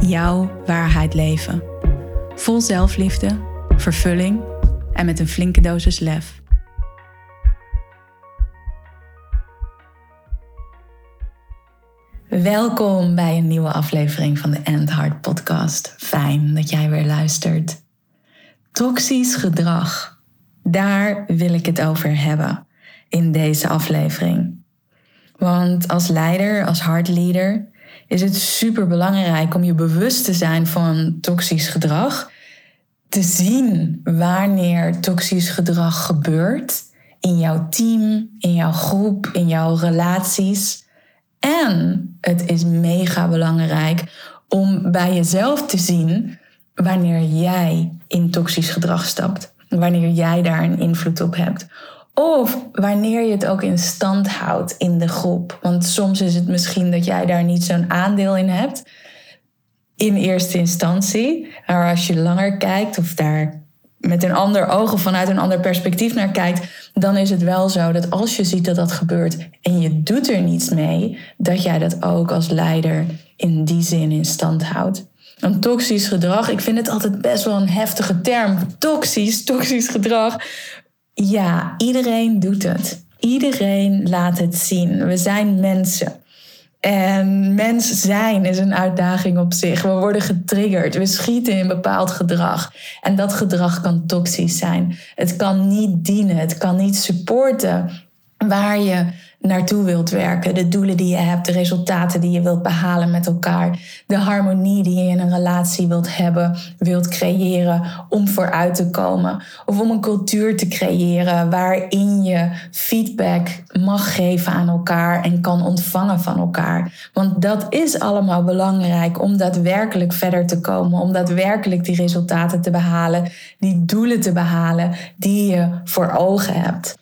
jouw waarheid leven. Vol zelfliefde, vervulling en met een flinke dosis lef. Welkom bij een nieuwe aflevering van de End Heart Podcast. Fijn dat jij weer luistert. Toxisch gedrag, daar wil ik het over hebben in deze aflevering. Want als leider, als leader is het super belangrijk om je bewust te zijn van toxisch gedrag. Te zien wanneer toxisch gedrag gebeurt in jouw team, in jouw groep, in jouw relaties. En het is mega belangrijk om bij jezelf te zien wanneer jij in toxisch gedrag stapt. Wanneer jij daar een invloed op hebt. Of wanneer je het ook in stand houdt in de groep. Want soms is het misschien dat jij daar niet zo'n aandeel in hebt. In eerste instantie. Maar als je langer kijkt of daar met een ander oog of vanuit een ander perspectief naar kijkt, dan is het wel zo dat als je ziet dat dat gebeurt en je doet er niets mee, dat jij dat ook als leider in die zin in stand houdt. Een toxisch gedrag, ik vind het altijd best wel een heftige term. Toxisch, toxisch gedrag. Ja, iedereen doet het. Iedereen laat het zien. We zijn mensen. En mens zijn is een uitdaging op zich. We worden getriggerd. We schieten in bepaald gedrag. En dat gedrag kan toxisch zijn. Het kan niet dienen. Het kan niet supporten waar je naartoe wilt werken, de doelen die je hebt, de resultaten die je wilt behalen met elkaar, de harmonie die je in een relatie wilt hebben, wilt creëren om vooruit te komen. Of om een cultuur te creëren waarin je feedback mag geven aan elkaar en kan ontvangen van elkaar. Want dat is allemaal belangrijk om daadwerkelijk verder te komen, om daadwerkelijk die resultaten te behalen, die doelen te behalen die je voor ogen hebt.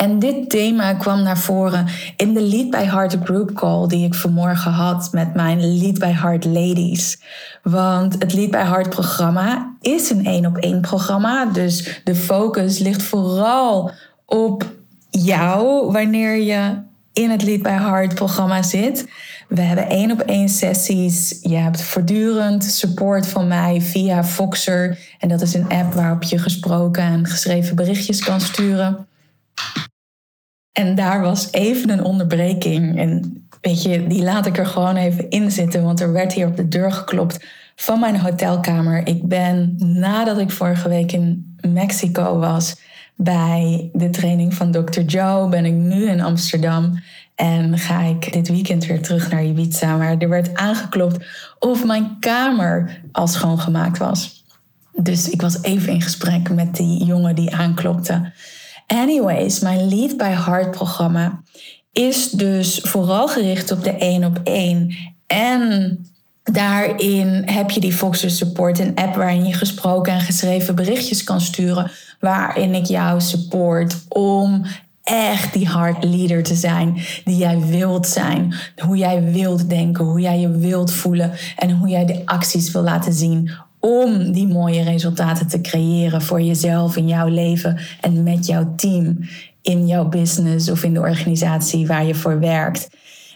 En dit thema kwam naar voren in de Lead by Heart Group Call die ik vanmorgen had met mijn Lead by Heart Ladies. Want het Lead by Heart programma is een één op één programma. Dus de focus ligt vooral op jou wanneer je in het Lead by Heart programma zit. We hebben één op één sessies. Je hebt voortdurend support van mij via Foxer. En dat is een app waarop je gesproken en geschreven berichtjes kan sturen. En daar was even een onderbreking. En weet je, die laat ik er gewoon even in zitten, want er werd hier op de deur geklopt van mijn hotelkamer. Ik ben nadat ik vorige week in Mexico was bij de training van Dr. Joe, ben ik nu in Amsterdam. En ga ik dit weekend weer terug naar Ibiza. Maar er werd aangeklopt of mijn kamer al schoongemaakt was. Dus ik was even in gesprek met die jongen die aanklopte. Anyways, mijn Lead by Heart programma is dus vooral gericht op de één op één. En daarin heb je die Foxer Support, een app waarin je gesproken en geschreven berichtjes kan sturen. Waarin ik jou support om echt die hard leader te zijn die jij wilt zijn. Hoe jij wilt denken, hoe jij je wilt voelen en hoe jij de acties wil laten zien om die mooie resultaten te creëren voor jezelf in jouw leven en met jouw team in jouw business of in de organisatie waar je voor werkt.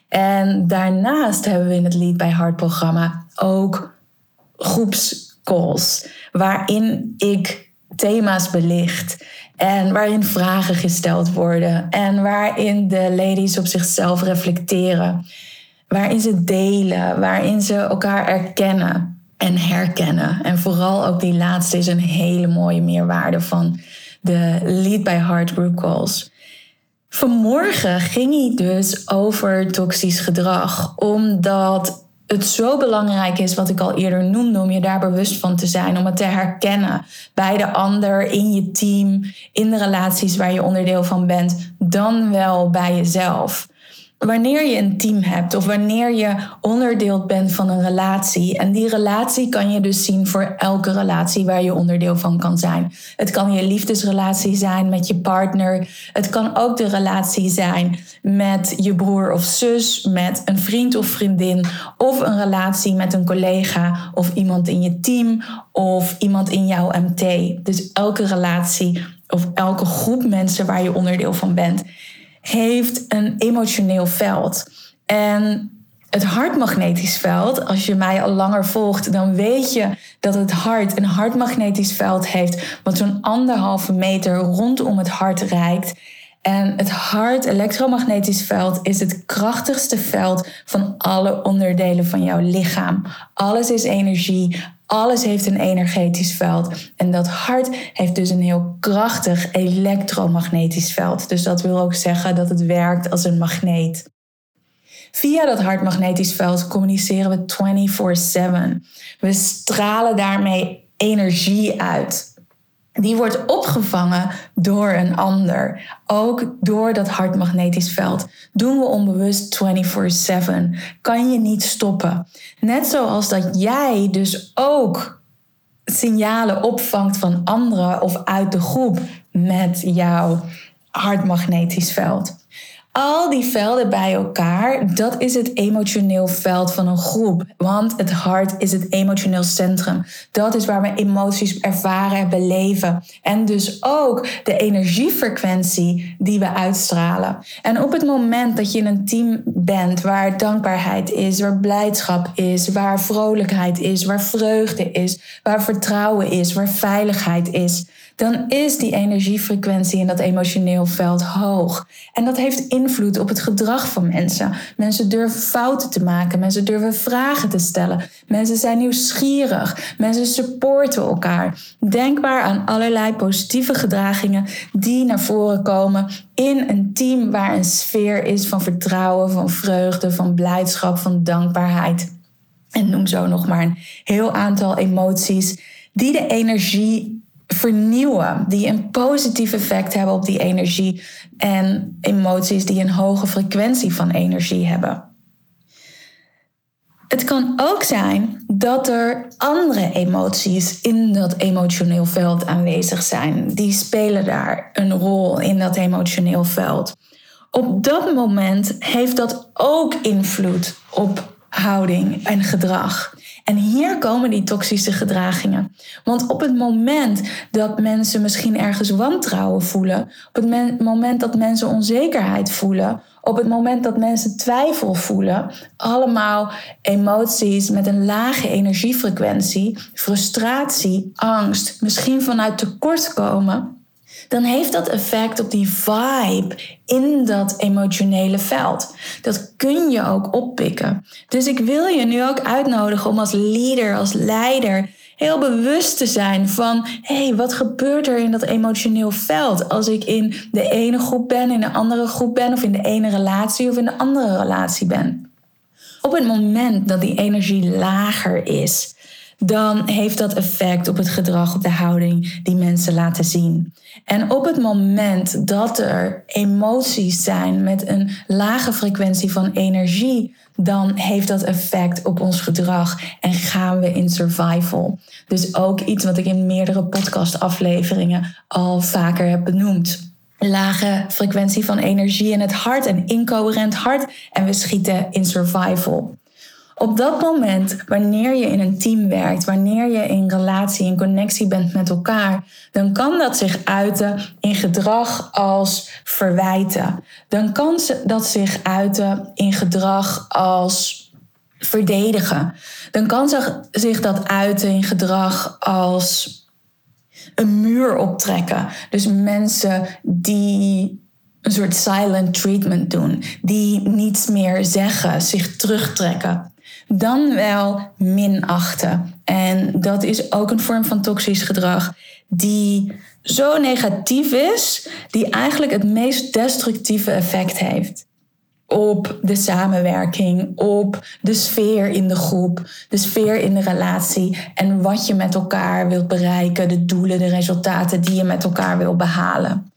En daarnaast hebben we in het Lead by Heart programma ook groepscalls waarin ik thema's belicht en waarin vragen gesteld worden en waarin de ladies op zichzelf reflecteren, waarin ze delen, waarin ze elkaar erkennen en herkennen. En vooral ook die laatste is een hele mooie meerwaarde van de Lead by Heart group calls. Vanmorgen ging hij dus over toxisch gedrag, omdat het zo belangrijk is, wat ik al eerder noemde, om je daar bewust van te zijn, om het te herkennen bij de ander, in je team, in de relaties waar je onderdeel van bent, dan wel bij jezelf. Wanneer je een team hebt of wanneer je onderdeel bent van een relatie. En die relatie kan je dus zien voor elke relatie waar je onderdeel van kan zijn. Het kan je liefdesrelatie zijn met je partner. Het kan ook de relatie zijn met je broer of zus, met een vriend of vriendin. Of een relatie met een collega of iemand in je team of iemand in jouw MT. Dus elke relatie of elke groep mensen waar je onderdeel van bent heeft een emotioneel veld. En het hartmagnetisch veld, als je mij al langer volgt, dan weet je dat het hart een hartmagnetisch veld heeft, wat zo'n anderhalve meter rondom het hart reikt. En het hart elektromagnetisch veld is het krachtigste veld van alle onderdelen van jouw lichaam. Alles is energie, alles heeft een energetisch veld. En dat hart heeft dus een heel krachtig elektromagnetisch veld. Dus dat wil ook zeggen dat het werkt als een magneet. Via dat hartmagnetisch veld communiceren we 24/7. We stralen daarmee energie uit die wordt opgevangen door een ander. Ook door dat hartmagnetisch veld. Doen we onbewust 24/7. Kan je niet stoppen. Net zoals dat jij dus ook signalen opvangt van anderen of uit de groep met jouw hartmagnetisch veld. Al die velden bij elkaar, dat is het emotioneel veld van een groep. Want het hart is het emotioneel centrum. Dat is waar we emoties ervaren en beleven. En dus ook de energiefrequentie die we uitstralen. En op het moment dat je in een team bent waar dankbaarheid is, waar blijdschap is, waar vrolijkheid is, waar vreugde is, waar vertrouwen is, waar veiligheid is dan is die energiefrequentie in dat emotioneel veld hoog. En dat heeft invloed op het gedrag van mensen. Mensen durven fouten te maken, mensen durven vragen te stellen, mensen zijn nieuwsgierig, mensen supporten elkaar. Denk maar aan allerlei positieve gedragingen die naar voren komen in een team waar een sfeer is van vertrouwen, van vreugde, van blijdschap, van dankbaarheid. En noem zo nog maar een heel aantal emoties die de energie vernieuwen, die een positief effect hebben op die energie en emoties die een hoge frequentie van energie hebben. Het kan ook zijn dat er andere emoties in dat emotioneel veld aanwezig zijn. Die spelen daar een rol in dat emotioneel veld. Op dat moment heeft dat ook invloed op houding en gedrag. En hier komen die toxische gedragingen. Want op het moment dat mensen misschien ergens wantrouwen voelen, op het moment dat mensen onzekerheid voelen, op het moment dat mensen twijfel voelen, allemaal emoties met een lage energiefrequentie, frustratie, angst, misschien vanuit tekortkomen, dan heeft dat effect op die vibe in dat emotionele veld. Dat kun je ook oppikken. Dus ik wil je nu ook uitnodigen om als leader, als leider, heel bewust te zijn van: hé, hey, wat gebeurt er in dat emotioneel veld als ik in de ene groep ben, in de andere groep ben, of in de ene relatie of in de andere relatie ben? Op het moment dat die energie lager is, dan heeft dat effect op het gedrag, op de houding die mensen laten zien. En op het moment dat er emoties zijn met een lage frequentie van energie, dan heeft dat effect op ons gedrag en gaan we in survival. Dus ook iets wat ik in meerdere podcastafleveringen al vaker heb benoemd lage frequentie van energie in het hart, een incoherent hart en we schieten in survival. Op dat moment, wanneer je in een team werkt, wanneer je in relatie, in connectie bent met elkaar, dan kan dat zich uiten in gedrag als verwijten. Dan kan dat zich uiten in gedrag als verdedigen. Dan kan zich dat uiten in gedrag als een muur optrekken. Dus mensen die een soort silent treatment doen, die niets meer zeggen, zich terugtrekken dan wel minachten. En dat is ook een vorm van toxisch gedrag die zo negatief is, die eigenlijk het meest destructieve effect heeft op de samenwerking, op de sfeer in de groep, de sfeer in de relatie en wat je met elkaar wilt bereiken, de doelen, de resultaten die je met elkaar wil behalen.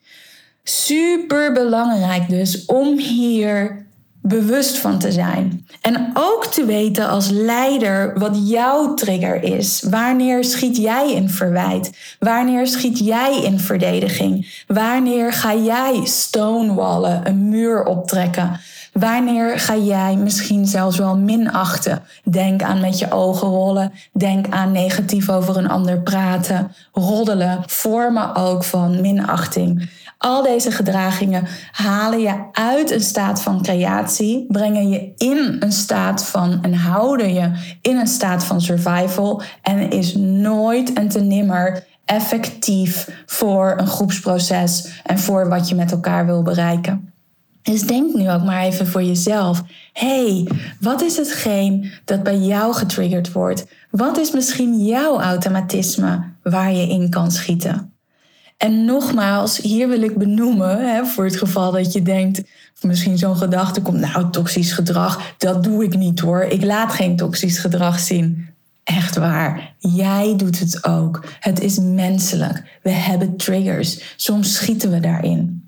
Super belangrijk dus om hier bewust van te zijn. En ook te weten als leider wat jouw trigger is. Wanneer schiet jij in verwijt? Wanneer schiet jij in verdediging? Wanneer ga jij stonewallen, een muur optrekken? Wanneer ga jij misschien zelfs wel minachten? Denk aan met je ogen rollen. Denk aan negatief over een ander praten. Roddelen. Vormen ook van minachting. Al deze gedragingen halen je uit een staat van creatie, brengen je in een staat van en houden je in een staat van survival en is nooit en te nimmer effectief voor een groepsproces en voor wat je met elkaar wil bereiken. Dus denk nu ook maar even voor jezelf. hey, wat is hetgeen dat bij jou getriggerd wordt? Wat is misschien jouw automatisme waar je in kan schieten? En nogmaals, hier wil ik benoemen, hè, voor het geval dat je denkt, misschien zo'n gedachte komt, nou, toxisch gedrag, dat doe ik niet hoor. Ik laat geen toxisch gedrag zien. Echt waar, jij doet het ook. Het is menselijk. We hebben triggers. Soms schieten we daarin.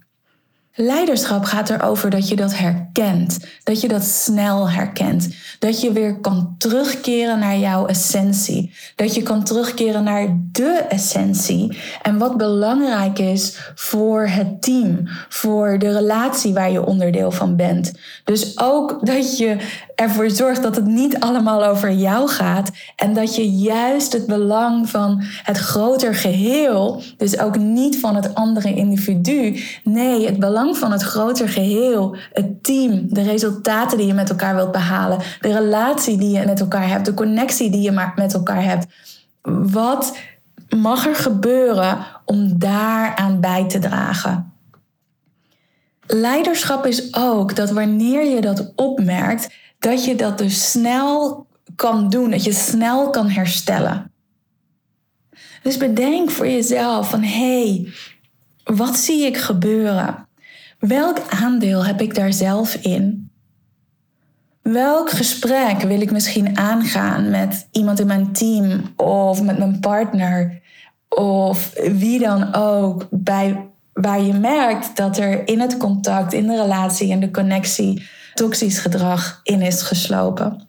Leiderschap gaat erover dat je dat herkent, dat je dat snel herkent, dat je weer kan terugkeren naar jouw essentie, dat je kan terugkeren naar de essentie en wat belangrijk is voor het team, voor de relatie waar je onderdeel van bent. Dus ook dat je ervoor zorgt dat het niet allemaal over jou gaat en dat je juist het belang van het groter geheel, dus ook niet van het andere individu, nee, het belang van het groter geheel, het team, de resultaten die je met elkaar wilt behalen, de relatie die je met elkaar hebt, de connectie die je met elkaar hebt. Wat mag er gebeuren om daaraan bij te dragen? Leiderschap is ook dat wanneer je dat opmerkt, dat je dat dus snel kan doen, dat je snel kan herstellen. Dus bedenk voor jezelf van hé, hey, wat zie ik gebeuren? Welk aandeel heb ik daar zelf in? Welk gesprek wil ik misschien aangaan met iemand in mijn team of met mijn partner of wie dan ook bij waar je merkt dat er in het contact, in de relatie, in de connectie toxisch gedrag in is geslopen.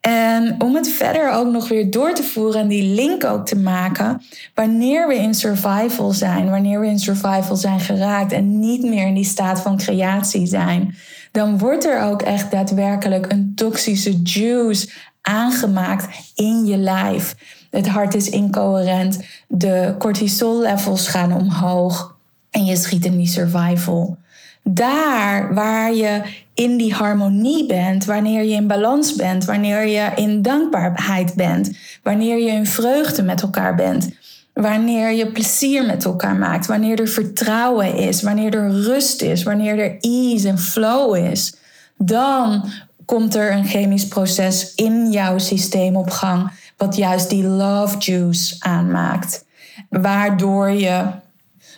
En om het verder ook nog weer door te voeren en die link ook te maken, wanneer we in survival zijn, wanneer we in survival zijn geraakt en niet meer in die staat van creatie zijn, dan wordt er ook echt daadwerkelijk een toxische juice aangemaakt in je lijf. Het hart is incoherent, de cortisol levels gaan omhoog en je schiet in die survival. Daar waar je in die harmonie bent, wanneer je in balans bent, wanneer je in dankbaarheid bent, wanneer je in vreugde met elkaar bent, wanneer je plezier met elkaar maakt, wanneer er vertrouwen is, wanneer er rust is, wanneer er ease en flow is, dan komt er een chemisch proces in jouw systeem op gang, wat juist die love juice aanmaakt, waardoor je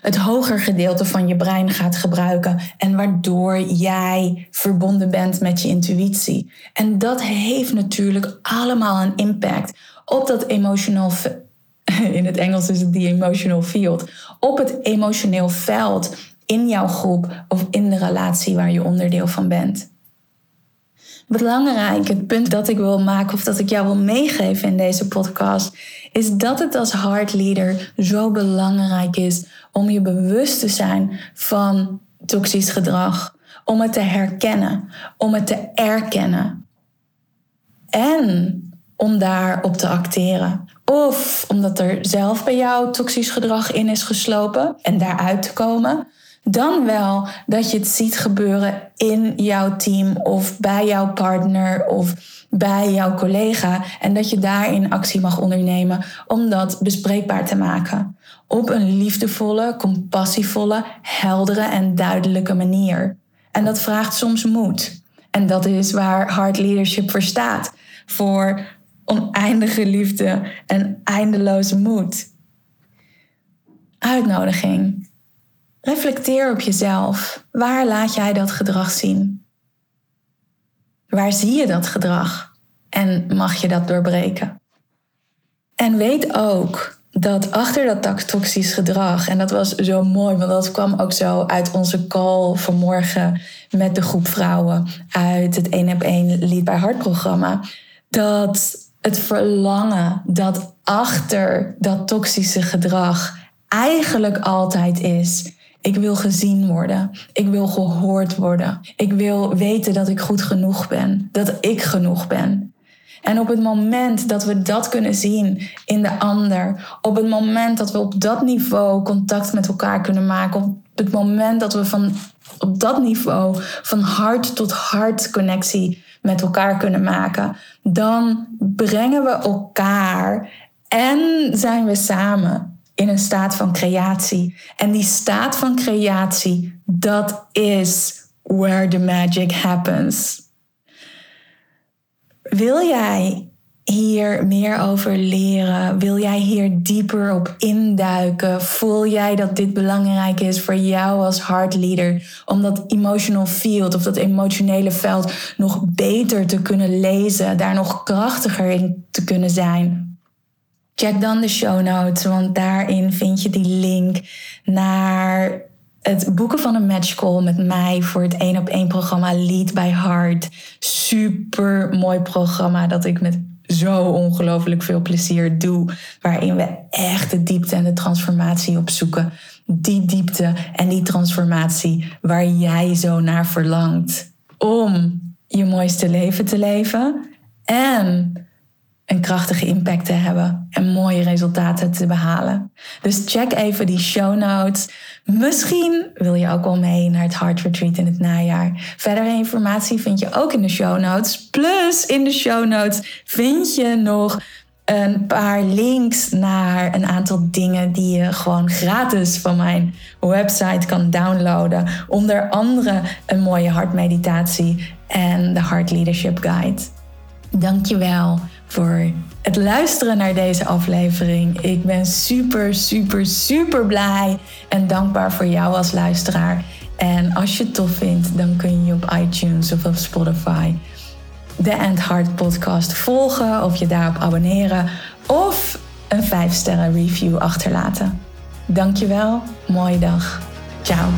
het hoger gedeelte van je brein gaat gebruiken en waardoor jij verbonden bent met je intuïtie. En dat heeft natuurlijk allemaal een impact op dat emotional in het Engels is het die emotional field, op het emotioneel veld in jouw groep of in de relatie waar je onderdeel van bent. Belangrijk, het punt dat ik wil maken of dat ik jou wil meegeven in deze podcast, is dat het als hard leader zo belangrijk is om je bewust te zijn van toxisch gedrag, om het te herkennen, om het te erkennen en om daarop te acteren. Of omdat er zelf bij jou toxisch gedrag in is geslopen en daaruit te komen. Dan wel dat je het ziet gebeuren in jouw team of bij jouw partner of bij jouw collega en dat je daarin actie mag ondernemen om dat bespreekbaar te maken. Op een liefdevolle, compassievolle, heldere en duidelijke manier. En dat vraagt soms moed. En dat is waar hard leadership voor staat. Voor oneindige liefde en eindeloze moed. Uitnodiging. Reflecteer op jezelf. Waar laat jij dat gedrag zien? Waar zie je dat gedrag? En mag je dat doorbreken? En weet ook dat achter dat toxisch gedrag, en dat was zo mooi, want dat kwam ook zo uit onze call vanmorgen met de groep vrouwen uit het 1 op 1 Lead by Heart programma, dat het verlangen dat achter dat toxische gedrag eigenlijk altijd is. Ik wil gezien worden. Ik wil gehoord worden. Ik wil weten dat ik goed genoeg ben. Dat ik genoeg ben. En op het moment dat we dat kunnen zien in de ander, op het moment dat we op dat niveau contact met elkaar kunnen maken, op het moment dat we van op dat niveau van hart tot hart connectie met elkaar kunnen maken, dan brengen we elkaar en zijn we samen in een staat van creatie. En die staat van creatie, dat is where the magic happens. Wil jij hier meer over leren? Wil jij hier dieper op induiken? Voel jij dat dit belangrijk is voor jou als heartleader om dat emotional field of dat emotionele veld nog beter te kunnen lezen, daar nog krachtiger in te kunnen zijn? Check dan de show notes, want daarin vind je die link naar het boeken van een matchcall met mij voor het 1 op 1 programma Lead by Heart. Super mooi programma dat ik met zo ongelooflijk veel plezier doe. Waarin we echt de diepte en de transformatie opzoeken. Die diepte en die transformatie waar jij zo naar verlangt. Om je mooiste leven te leven. En een krachtige impact te hebben en mooie resultaten te behalen. Dus check even die show notes. Misschien wil je ook wel mee naar het Heart Retreat in het najaar. Verdere informatie vind je ook in de show notes. Plus in de show notes vind je nog een paar links naar een aantal dingen die je gewoon gratis van mijn website kan downloaden. Onder andere een mooie hartmeditatie en de Heart Leadership Guide. Dankjewel voor het luisteren naar deze aflevering. Ik ben super, super, super blij en dankbaar voor jou als luisteraar. En als je het tof vindt, dan kun je op iTunes of op Spotify de End Heart podcast volgen of je daarop abonneren of een 5 sterren review achterlaten. Dankjewel, mooie dag. Ciao.